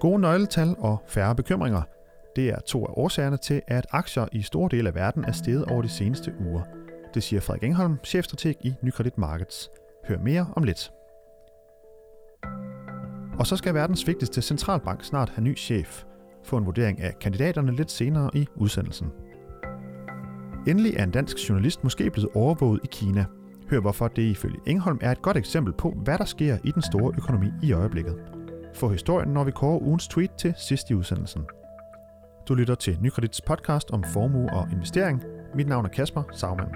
Gode nøgletal og færre bekymringer. Det er to af årsagerne til, at aktier i store dele af verden er steget over de seneste uger. Det siger Frederik Engholm, chefstrateg i Nykredit Markets. Hør mere om lidt. Og så skal verdens vigtigste centralbank snart have ny chef. Få en vurdering af kandidaterne lidt senere i udsendelsen. Endelig er en dansk journalist måske blevet overvåget i Kina. Hør hvorfor det ifølge Engholm er et godt eksempel på, hvad der sker i den store økonomi i øjeblikket. Få historien, når vi kårer ugens tweet til sidst i udsendelsen. Du lytter til Nykredits podcast om formue og investering. Mit navn er Kasper Sagmann.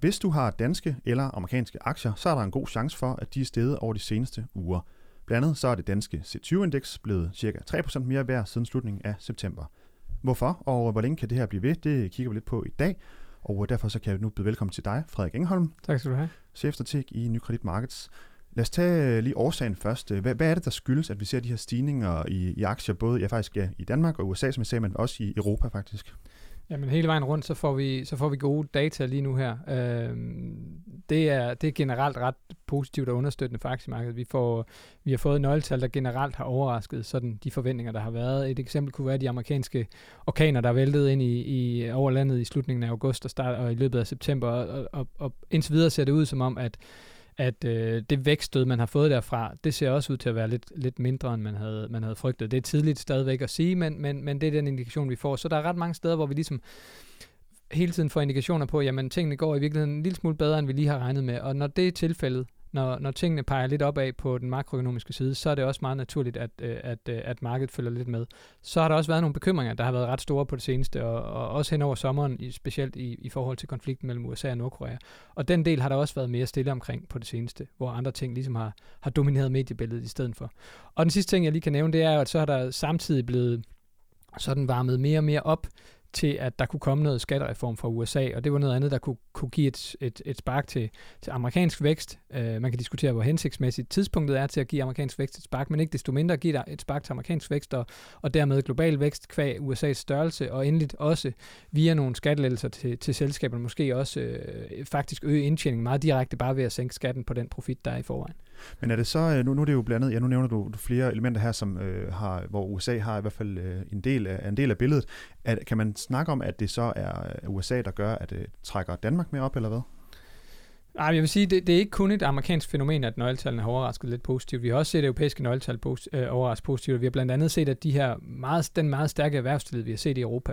Hvis du har danske eller amerikanske aktier, så er der en god chance for, at de er steget over de seneste uger. Blandt andet så er det danske C20-indeks blevet ca. 3% mere værd siden slutningen af september. Hvorfor og hvor længe kan det her blive ved, det kigger vi lidt på i dag. Og derfor så kan jeg nu byde velkommen til dig, Frederik Engholm. Tak skal du have. Chefstrateg i Nykredit Markets. Lad os tage lige årsagen først. Hvad, hvad er det, der skyldes, at vi ser de her stigninger i, i aktier, både ja, faktisk ja, i Danmark og USA, som jeg sagde, men også i Europa faktisk? Jamen hele vejen rundt, så får vi, så får vi gode data lige nu her. Øh, det, er, det er generelt ret positivt og understøttende for aktiemarkedet. Vi, får, vi har fået nøgletal, der generelt har overrasket sådan de forventninger, der har været. Et eksempel kunne være de amerikanske orkaner, der væltede ind i, i over landet i slutningen af august og, start, og i løbet af september. Og, og, og indtil videre ser det ud som om, at at øh, det vækststød, man har fået derfra, det ser også ud til at være lidt, lidt mindre, end man havde, man havde frygtet. Det er tidligt stadigvæk at sige, men, men, men det er den indikation, vi får. Så der er ret mange steder, hvor vi ligesom hele tiden får indikationer på, at tingene går i virkeligheden en lille smule bedre, end vi lige har regnet med. Og når det er tilfældet, når, når tingene peger lidt opad på den makroøkonomiske side, så er det også meget naturligt, at, øh, at, øh, at markedet følger lidt med. Så har der også været nogle bekymringer, der har været ret store på det seneste, og, og også hen over sommeren, i, specielt i, i forhold til konflikten mellem USA og Nordkorea. Og den del har der også været mere stille omkring på det seneste, hvor andre ting ligesom har, har domineret mediebilledet i stedet for. Og den sidste ting, jeg lige kan nævne, det er, at så har der samtidig blevet sådan varmet mere og mere op til, at der kunne komme noget skattereform fra USA, og det var noget andet, der kunne, kunne give et, et, et spark til, til amerikansk vækst. Uh, man kan diskutere, hvor hensigtsmæssigt tidspunktet er til at give amerikansk vækst et spark, men ikke desto mindre give et spark til amerikansk vækst, og, og dermed global vækst kvæg USA's størrelse, og endeligt også via nogle skattelettelser til, til selskaberne, måske også uh, faktisk øge indtjeningen meget direkte, bare ved at sænke skatten på den profit, der er i forvejen. Men er det så, øh, nu, nu er det jo blandet, ja nu nævner du flere elementer her, som øh, har, hvor USA har i hvert fald øh, en, del af, en del af billedet. At, kan man snak om, at det så er øh, USA, der gør, at det trækker Danmark mere op, eller hvad? Nej, jeg vil sige, det, det er ikke kun et amerikansk fænomen, at nøgletallene har overrasket lidt positivt. Vi har også set europæiske nøgletal post, øh, overraske positivt. Vi har blandt andet set, at de her meget, den meget stærke erhvervstillid, vi har set i Europa,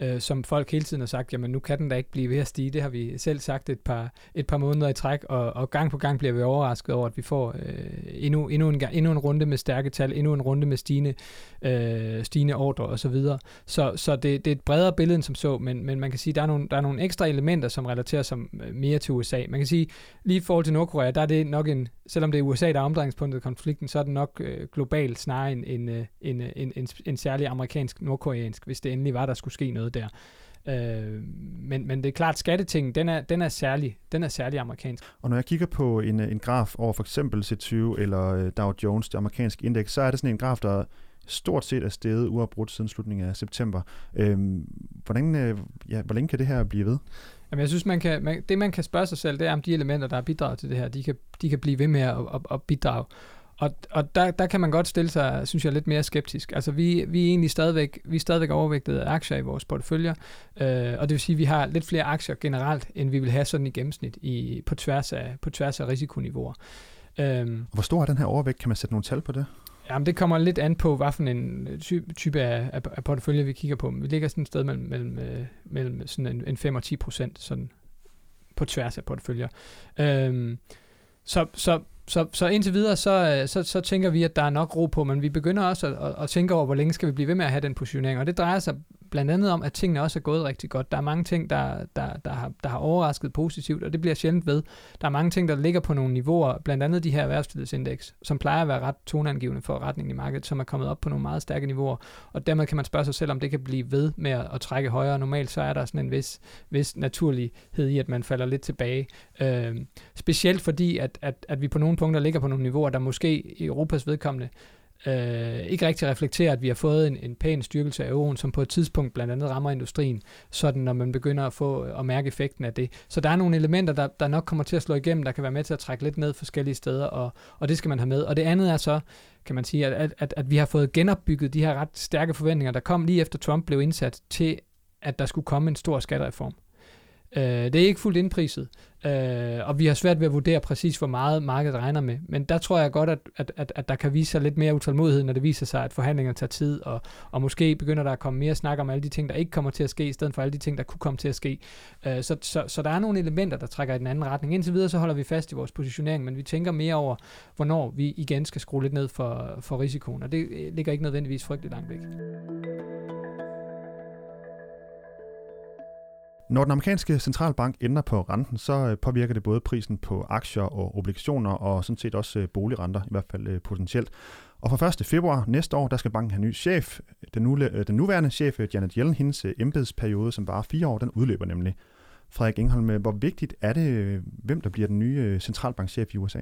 øh, som folk hele tiden har sagt, jamen nu kan den da ikke blive ved at stige. Det har vi selv sagt et par, et par måneder i træk, og, og gang på gang bliver vi overrasket over, at vi får øh, endnu, endnu, en, endnu en runde med stærke tal, endnu en runde med stigende, øh, stigende ordre osv. Så, videre. så, så det, det er et bredere billede end som så, men, men man kan sige, at der er, nogle, der er nogle ekstra elementer, som relaterer sig mere til USA. Man kan sige, lige i forhold til Nordkorea, der er det nok en, selvom det er USA, der er omdrejningspunktet i konflikten, så er det nok øh, globalt snarere en, en, øh, en, øh, en, en, en særlig amerikansk-nordkoreansk, hvis det endelig var, der skulle ske noget der. Øh, men, men det er klart, at skattetingen, den er, den er særlig, den er særlig amerikansk. Og når jeg kigger på en, en graf over for eksempel C20 eller øh, Dow Jones, det amerikanske indeks, så er det sådan en graf, der stort set er steget uafbrudt siden slutningen af september. Øhm, hvordan, øh, ja, hvor længe kan det her blive ved? Jamen, jeg synes, man kan, man, det man kan spørge sig selv, det er, om de elementer, der er bidraget til det her, de kan, de kan blive ved med at, at, at bidrage. Og, og der, der kan man godt stille sig, synes jeg, lidt mere skeptisk. Altså, vi, vi er egentlig stadigvæk, vi er stadigvæk overvægtet af aktier i vores porteføljer, øh, og det vil sige, at vi har lidt flere aktier generelt, end vi vil have sådan i gennemsnit i, på, tværs af, på tværs af risikoniveauer. Øhm, Hvor stor er den her overvægt? Kan man sætte nogle tal på det? Jamen, det kommer lidt an på, hvad for en type, type af, af, af portefølje, vi kigger på. Vi ligger sådan et sted mellem, mellem, øh, mellem sådan en, en 5 og 10 procent sådan på tværs af porteføljer. Øhm, så, så så, så indtil videre, så, øh, så, så tænker vi, at der er nok ro på, men vi begynder også at, at, at tænke over, hvor længe skal vi blive ved med at have den positionering, og det drejer sig blandt andet om, at tingene også er gået rigtig godt. Der er mange ting, der, der, der, har, der har overrasket positivt, og det bliver sjældent ved. Der er mange ting, der ligger på nogle niveauer, blandt andet de her erhvervstillidsindeks, som plejer at være ret toneangivende for retningen i markedet, som er kommet op på nogle meget stærke niveauer, og dermed kan man spørge sig selv, om det kan blive ved med at, at trække højere. Normalt så er der sådan en vis, vis naturlighed i, at man falder lidt tilbage. Øh, specielt fordi, at, at, at vi på nogle punkter ligger på nogle niveauer, der måske i Europas vedkommende øh, ikke rigtig reflekterer, at vi har fået en, en pæn styrkelse af euroen, som på et tidspunkt blandt andet rammer industrien, sådan når man begynder at få at mærke effekten af det. Så der er nogle elementer, der, der nok kommer til at slå igennem, der kan være med til at trække lidt ned forskellige steder, og, og det skal man have med. Og det andet er så, kan man sige, at, at, at vi har fået genopbygget de her ret stærke forventninger, der kom lige efter Trump blev indsat til, at der skulle komme en stor skattereform. Øh, det er ikke fuldt indpriset, øh, og vi har svært ved at vurdere præcis, hvor meget markedet regner med. Men der tror jeg godt, at, at, at, at der kan vise sig lidt mere utålmodighed, når det viser sig, at forhandlingerne tager tid, og, og måske begynder der at komme mere snak om alle de ting, der ikke kommer til at ske, i stedet for alle de ting, der kunne komme til at ske. Øh, så, så, så der er nogle elementer, der trækker i den anden retning. Indtil videre så holder vi fast i vores positionering, men vi tænker mere over, hvornår vi igen skal skrue lidt ned for, for risikoen, og det øh, ligger ikke nødvendigvis frygteligt langt væk. Når den amerikanske centralbank ændrer på renten, så øh, påvirker det både prisen på aktier og obligationer, og sådan set også øh, boligrenter, i hvert fald øh, potentielt. Og fra 1. februar næste år, der skal banken have ny chef. Den, nu, den nuværende chef, Janet Yellen, hendes embedsperiode, som var fire år, den udløber nemlig. Frederik Engholm, hvor vigtigt er det, hvem der bliver den nye centralbankchef i USA?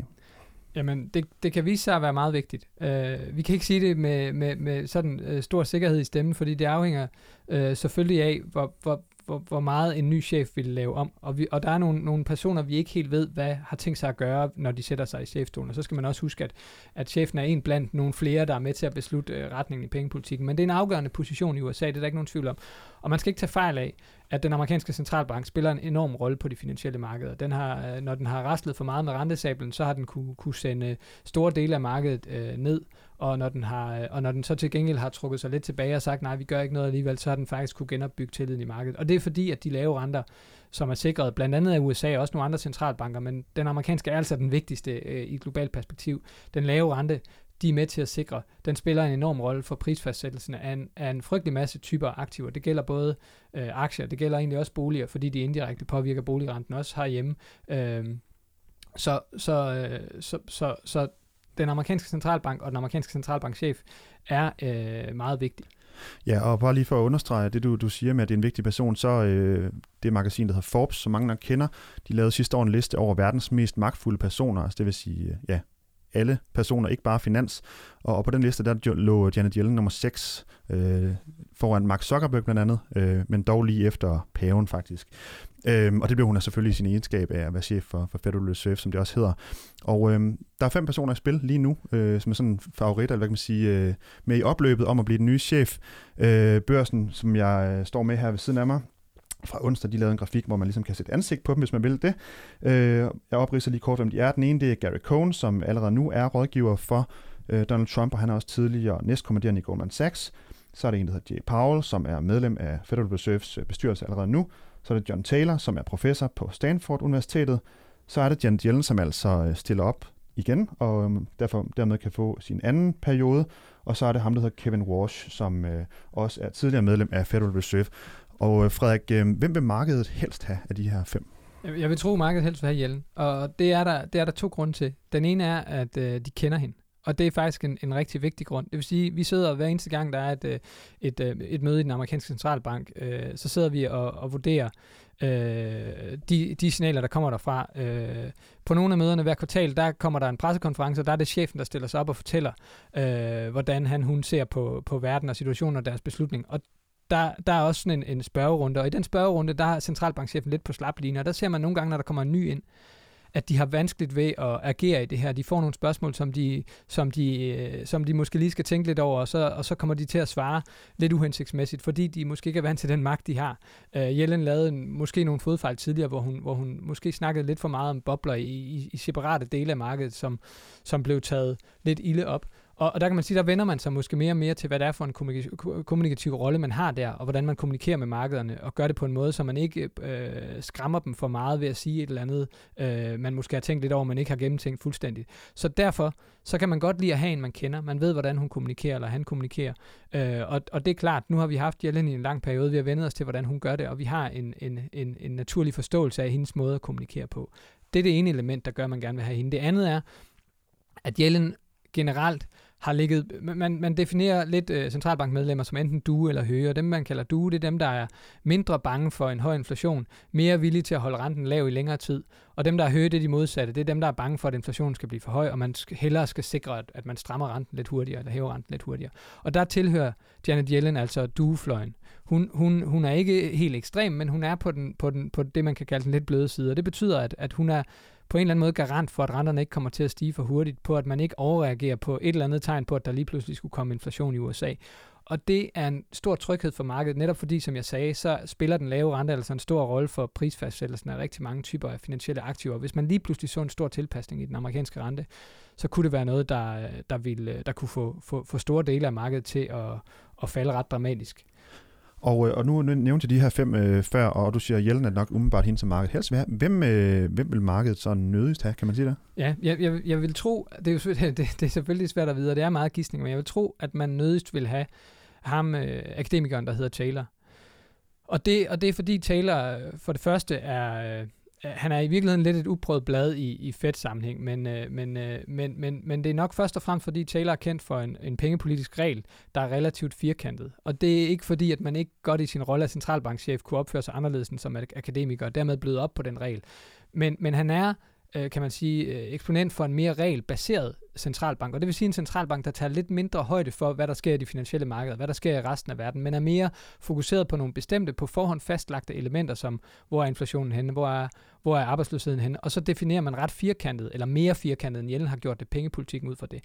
Jamen, det, det kan vise sig at være meget vigtigt. Uh, vi kan ikke sige det med, med, med sådan uh, stor sikkerhed i stemmen, fordi det afhænger uh, selvfølgelig af, hvor, hvor, hvor, hvor meget en ny chef vil lave om. Og, vi, og der er nogle, nogle personer, vi ikke helt ved, hvad har tænkt sig at gøre, når de sætter sig i chefstolen. Og så skal man også huske, at, at chefen er en blandt nogle flere, der er med til at beslutte øh, retningen i pengepolitikken. Men det er en afgørende position i USA, det er der ikke nogen tvivl om. Og man skal ikke tage fejl af, at den amerikanske centralbank spiller en enorm rolle på de finansielle markeder. Den har, øh, når den har raslet for meget med rentesablen, så har den kunne, kunne sende store dele af markedet øh, ned, og når, den har, øh, og når den så til gengæld har trukket sig lidt tilbage og sagt, nej, vi gør ikke noget alligevel, så har den faktisk kunne genopbygge tilliden i markedet. Og det er fordi, at de lave renter, som er sikret blandt andet af USA og også nogle andre centralbanker, men den amerikanske er altså den vigtigste øh, i et globalt perspektiv. Den lave rente de er med til at sikre. Den spiller en enorm rolle for prisfastsættelsen af en, af en frygtelig masse typer aktiver. Det gælder både øh, aktier, det gælder egentlig også boliger, fordi de indirekte påvirker boligrenten også herhjemme. Øh, så, så, øh, så, så, så den amerikanske centralbank og den amerikanske centralbankchef er øh, meget vigtig. Ja, og bare lige for at understrege det, du, du siger med, at det er en vigtig person, så øh, det magasin, der hedder Forbes, som mange nok kender, de lavede sidste år en liste over verdens mest magtfulde personer, altså det vil sige, øh, ja, alle personer, ikke bare finans. Og, og på den liste, der lå Janet Yellen nummer 6, øh, foran Mark Zuckerberg blandt andet, øh, men dog lige efter paven faktisk. Øh, og det blev hun altså selvfølgelig i sin egenskab af at være chef for, for Federal Reserve, som det også hedder. Og øh, der er fem personer i spil lige nu, øh, som er sådan favoritter, eller hvad kan man sige, øh, med i opløbet om at blive den nye chef. Øh, børsen, som jeg øh, står med her ved siden af mig, fra onsdag, de lavede en grafik, hvor man ligesom kan sætte ansigt på dem, hvis man vil det. Øh, jeg opridser lige kort, hvem de er. Den ene, det er Gary Cohn, som allerede nu er rådgiver for øh, Donald Trump, og han er også tidligere næstkommanderende i Goldman Sachs. Så er det en, der hedder Jay Powell, som er medlem af Federal Reserves øh, bestyrelse allerede nu. Så er det John Taylor, som er professor på Stanford Universitetet. Så er det Janet Yellen, som altså øh, stiller op igen, og øhm, derfor dermed kan få sin anden periode. Og så er det ham, der hedder Kevin Walsh, som øh, også er tidligere medlem af Federal Reserve. Og øh, Frederik, øh, hvem vil markedet helst have af de her fem? Jeg vil tro, at markedet helst vil have Jellen. Og det er, der, det er der to grunde til. Den ene er, at øh, de kender hende. Og det er faktisk en, en rigtig vigtig grund. Det vil sige, vi sidder hver eneste gang, der er et, øh, et, et, et møde i den amerikanske centralbank, øh, så sidder vi og, og vurderer øh, de, de signaler, der kommer derfra. Øh, på nogle af møderne hver kvartal, der kommer der en pressekonference, og der er det chefen, der stiller sig op og fortæller, øh, hvordan han hun ser på, på verden og situationen og deres beslutning. Og der, der er også sådan en, en spørgerunde, og i den spørgerunde, der er centralbankchefen lidt på slaplinje, og der ser man nogle gange, når der kommer en ny ind, at de har vanskeligt ved at agere i det her. De får nogle spørgsmål, som de, som de, øh, som de måske lige skal tænke lidt over, og så, og så kommer de til at svare lidt uhensigtsmæssigt, fordi de måske ikke er vant til den magt, de har. Uh, Jellen lavede en, måske nogle fodfejl tidligere, hvor hun, hvor hun måske snakkede lidt for meget om bobler i, i, i separate dele af markedet, som, som blev taget lidt ilde op. Og, og der kan man sige, der vender man sig måske mere og mere til, hvad det er for en kommunikativ, kommunikativ rolle, man har der, og hvordan man kommunikerer med markederne, og gør det på en måde, så man ikke øh, skræmmer dem for meget ved at sige et eller andet, øh, man måske har tænkt lidt over, men ikke har gennemtænkt fuldstændigt. Så derfor, så kan man godt lide at have en, man kender. Man ved, hvordan hun kommunikerer, eller han kommunikerer. Øh, og, og det er klart, nu har vi haft Jellen i en lang periode, vi har vendet os til, hvordan hun gør det, og vi har en, en, en, en naturlig forståelse af hendes måde at kommunikere på. Det er det ene element, der gør, at man gerne vil have hende. Det andet er, at Jellen generelt har ligget, man, man definerer lidt øh, centralbankmedlemmer som enten due eller høje, og dem man kalder due, det er dem, der er mindre bange for en høj inflation, mere villige til at holde renten lav i længere tid, og dem, der er høje, det er de modsatte, det er dem, der er bange for, at inflationen skal blive for høj, og man skal, hellere skal sikre, at, at man strammer renten lidt hurtigere, eller hæver renten lidt hurtigere. Og der tilhører Janet Yellen altså duefløjen. Hun, hun, hun er ikke helt ekstrem, men hun er på, den, på, den, på det, man kan kalde den lidt bløde side, og det betyder, at, at hun er på en eller anden måde garant for, at renterne ikke kommer til at stige for hurtigt, på at man ikke overreagerer på et eller andet tegn på, at der lige pludselig skulle komme inflation i USA. Og det er en stor tryghed for markedet, netop fordi, som jeg sagde, så spiller den lave rente altså en stor rolle for prisfastsættelsen af rigtig mange typer af finansielle aktiver. Hvis man lige pludselig så en stor tilpasning i den amerikanske rente, så kunne det være noget, der, der, ville, der kunne få, få, få store dele af markedet til at, at falde ret dramatisk. Og, øh, og nu nævnte jeg de her fem øh, før, og du siger, at Jellen er nok umiddelbart hende som markedet helst vil have. Hvem, øh, hvem vil markedet så nødigst have, kan man sige det? Ja, jeg, jeg, jeg vil tro, det er, jo, det, det er selvfølgelig svært at vide, og det er meget gidsning, men jeg vil tro, at man nødigst vil have ham, øh, akademikeren, der hedder Taylor. Og det, og det er fordi Taylor øh, for det første er, øh, Øh, han er i virkeligheden lidt et uprøvet blad i, i Fed-sammenhæng, men, øh, men, øh, men, men, men det er nok først og fremmest, fordi Taylor er kendt for en, en pengepolitisk regel, der er relativt firkantet. Og det er ikke fordi, at man ikke godt i sin rolle af centralbankchef kunne opføre sig anderledes end som akademiker, og dermed bløde op på den regel. Men, men han er øh, kan man sige, øh, eksponent for en mere regelbaseret centralbank. Og det vil sige en centralbank, der tager lidt mindre højde for, hvad der sker i de finansielle markeder, hvad der sker i resten af verden, men er mere fokuseret på nogle bestemte, på forhånd fastlagte elementer, som hvor er inflationen henne, hvor er, hvor er arbejdsløsheden henne, og så definerer man ret firkantet, eller mere firkantet, end Jellen har gjort det, pengepolitikken ud fra det.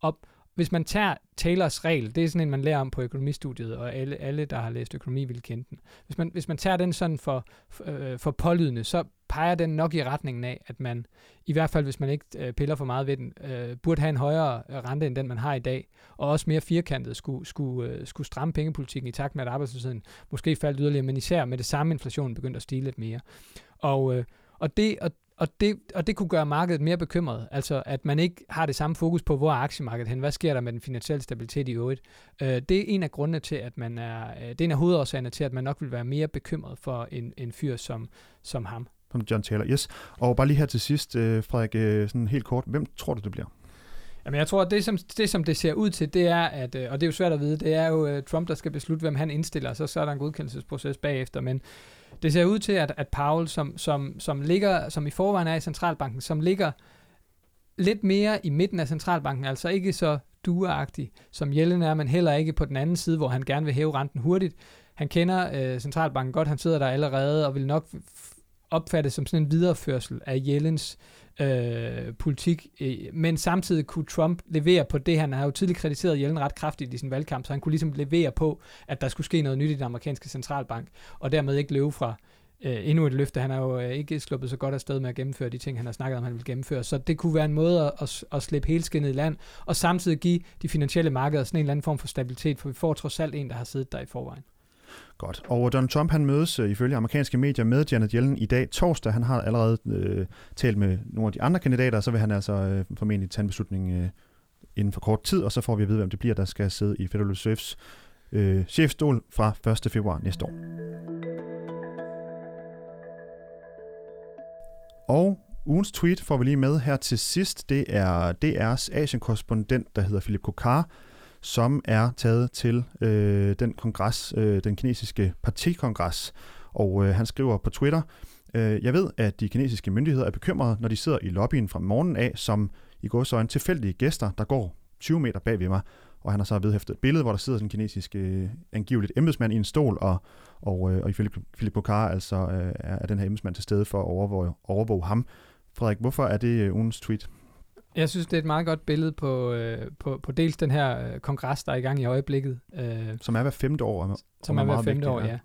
Og hvis man tager Taylors regel, det er sådan en, man lærer om på økonomistudiet, og alle, alle der har læst økonomi, vil kende den. Hvis man, hvis man tager den sådan for, øh, for pålydende, så peger den nok i retningen af, at man, i hvert fald hvis man ikke øh, piller for meget ved den, øh, burde have en højere øh, rente end den, man har i dag, og også mere firkantet skulle, skulle, øh, skulle stramme pengepolitikken i takt med, at arbejdsløsheden måske faldt yderligere, men især med det samme inflation begyndte at stige lidt mere. Og, øh, og, det, og og det, og det kunne gøre markedet mere bekymret. Altså, at man ikke har det samme fokus på, hvor er aktiemarkedet hen? Hvad sker der med den finansielle stabilitet i øvrigt? Øh, det er en af grundene til, at man er, øh, det er en af hovedårsagerne til, at man nok vil være mere bekymret for en, en fyr som, som ham. Som John Taylor, yes. Og bare lige her til sidst, øh, Frederik, øh, sådan helt kort, hvem tror du, det bliver? Jamen, jeg tror, at det som, det, som det ser ud til, det er, at, og det er jo svært at vide, det er jo Trump, der skal beslutte, hvem han indstiller, så, så er der en godkendelsesproces bagefter, men det ser ud til, at, at Powell, som, som, som, ligger, som i forvejen er i centralbanken, som ligger lidt mere i midten af centralbanken, altså ikke så dueagtig, som Jellen er, men heller ikke på den anden side, hvor han gerne vil hæve renten hurtigt. Han kender øh, centralbanken godt, han sidder der allerede, og vil nok opfattes som sådan en videreførsel af Jellens øh, politik, øh, men samtidig kunne Trump levere på det. Han har jo tidligere kritiseret Jellen ret kraftigt i sin valgkamp, så han kunne ligesom levere på, at der skulle ske noget nyt i den amerikanske centralbank, og dermed ikke løbe fra øh, endnu et løfte. Han har jo øh, ikke sluppet så godt afsted med at gennemføre de ting, han har snakket om, han vil gennemføre. Så det kunne være en måde at, at, at slippe hele skinnet i land, og samtidig give de finansielle markeder sådan en eller anden form for stabilitet, for vi får trods alt en, der har siddet der i forvejen. Godt. Og Donald Trump han mødes øh, ifølge amerikanske medier med Janet Yellen i dag torsdag. Han har allerede øh, talt med nogle af de andre kandidater, og så vil han altså øh, formentlig tage en beslutning øh, inden for kort tid, og så får vi at vide, hvem det bliver, der skal sidde i Federal Reserves øh, chefstol fra 1. februar næste år. Og ugens tweet får vi lige med her til sidst. Det er DR's Asien-korrespondent, der hedder Philip Kokar, som er taget til øh, den kongres, øh, den kinesiske partikongres. Og øh, han skriver på Twitter, øh, jeg ved, at de kinesiske myndigheder er bekymrede, når de sidder i lobbyen fra morgenen af, som i går så en tilfældige gæster, der går 20 meter bag ved mig. Og han har så vedhæftet et billede, hvor der sidder sådan en kinesisk øh, angiveligt embedsmand i en stol, og, og, øh, og ifølge Philip Bokar altså øh, er den her embedsmand til stede for at overvåge, overvåge ham. Frederik, hvorfor er det øh, ugens tweet? Jeg synes, det er et meget godt billede på, øh, på, på dels den her øh, kongres, der er i gang i øjeblikket. Øh, som er hver femte år. Som er hver femte vigtigt, år, ja. ja.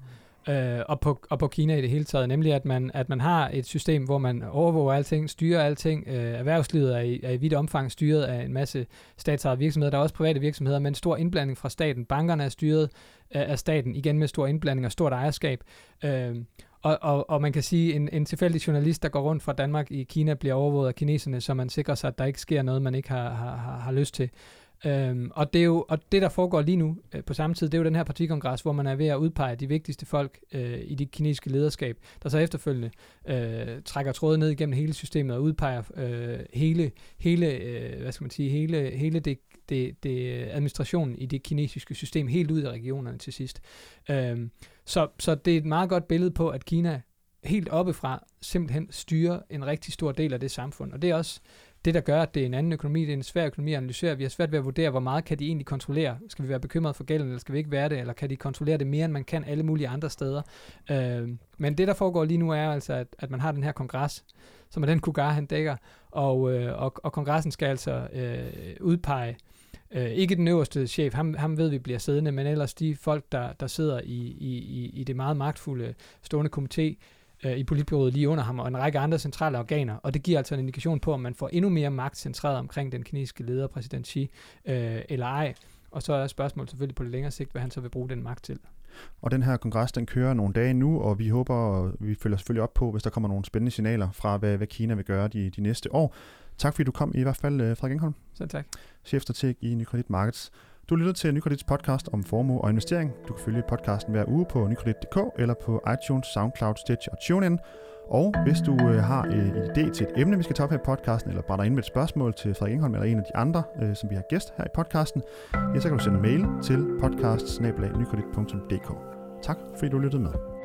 Øh, og, på, og på Kina i det hele taget, nemlig at man, at man har et system, hvor man overvåger alting, styrer alting. Øh, erhvervslivet er i, er i vidt omfang styret af en masse statsejede virksomheder. Der er også private virksomheder med en stor indblanding fra staten. Bankerne er styret af, af staten, igen med stor indblanding og stort ejerskab. Øh, og, og, og man kan sige, en, en tilfældig journalist, der går rundt fra Danmark i Kina, bliver overvåget af kineserne, så man sikrer sig, at der ikke sker noget, man ikke har, har, har, har lyst til. Øhm, og, det er jo, og det, der foregår lige nu øh, på samme tid, det er jo den her partikongres, hvor man er ved at udpege de vigtigste folk øh, i det kinesiske lederskab, der så efterfølgende øh, trækker tråden ned igennem hele systemet og udpeger øh, hele, hele, øh, hvad skal man sige, hele, hele det, det, det øh, administrationen i det kinesiske system helt ud af regionerne til sidst. Øhm, så, så det er et meget godt billede på, at Kina helt oppefra simpelthen styrer en rigtig stor del af det samfund. Og det er også det, der gør, at det er en anden økonomi, det er en svær økonomi at analysere. Vi har svært ved at vurdere, hvor meget kan de egentlig kontrollere. Skal vi være bekymret for gælden, eller skal vi ikke være det, eller kan de kontrollere det mere, end man kan alle mulige andre steder. Øh, men det, der foregår lige nu, er altså, at, at man har den her kongres, som er den Kugar, han dækker, og, øh, og, og kongressen skal altså øh, udpege Øh, ikke den øverste chef, ham, ham ved vi bliver siddende, men ellers de folk, der, der sidder i, i, i det meget magtfulde stående komité, øh, i politbyrådet lige under ham, og en række andre centrale organer, og det giver altså en indikation på, om man får endnu mere magt centreret omkring den kinesiske leder, præsident Xi, øh, eller ej. Og så er spørgsmålet selvfølgelig på det længere sigt, hvad han så vil bruge den magt til. Og den her kongres, den kører nogle dage nu, og vi håber, og vi følger selvfølgelig op på, hvis der kommer nogle spændende signaler fra, hvad, hvad Kina vil gøre de, de næste år. Tak fordi du kom i hvert fald, øh, Frederik Engholm. Selv tak. Chefstrateg i Nykredit Markets. Du lytter til Nykredits podcast om formue og investering. Du kan følge podcasten hver uge på nykredit.dk eller på iTunes, SoundCloud, Stitch og TuneIn. Og hvis du øh, har øh, en idé til et emne, vi skal tage op her i podcasten, eller brænder ind med et spørgsmål til Frederik Engholm eller en af de andre, øh, som vi har gæst her i podcasten, ja, så kan du sende en mail til podcast Tak fordi du lyttede med.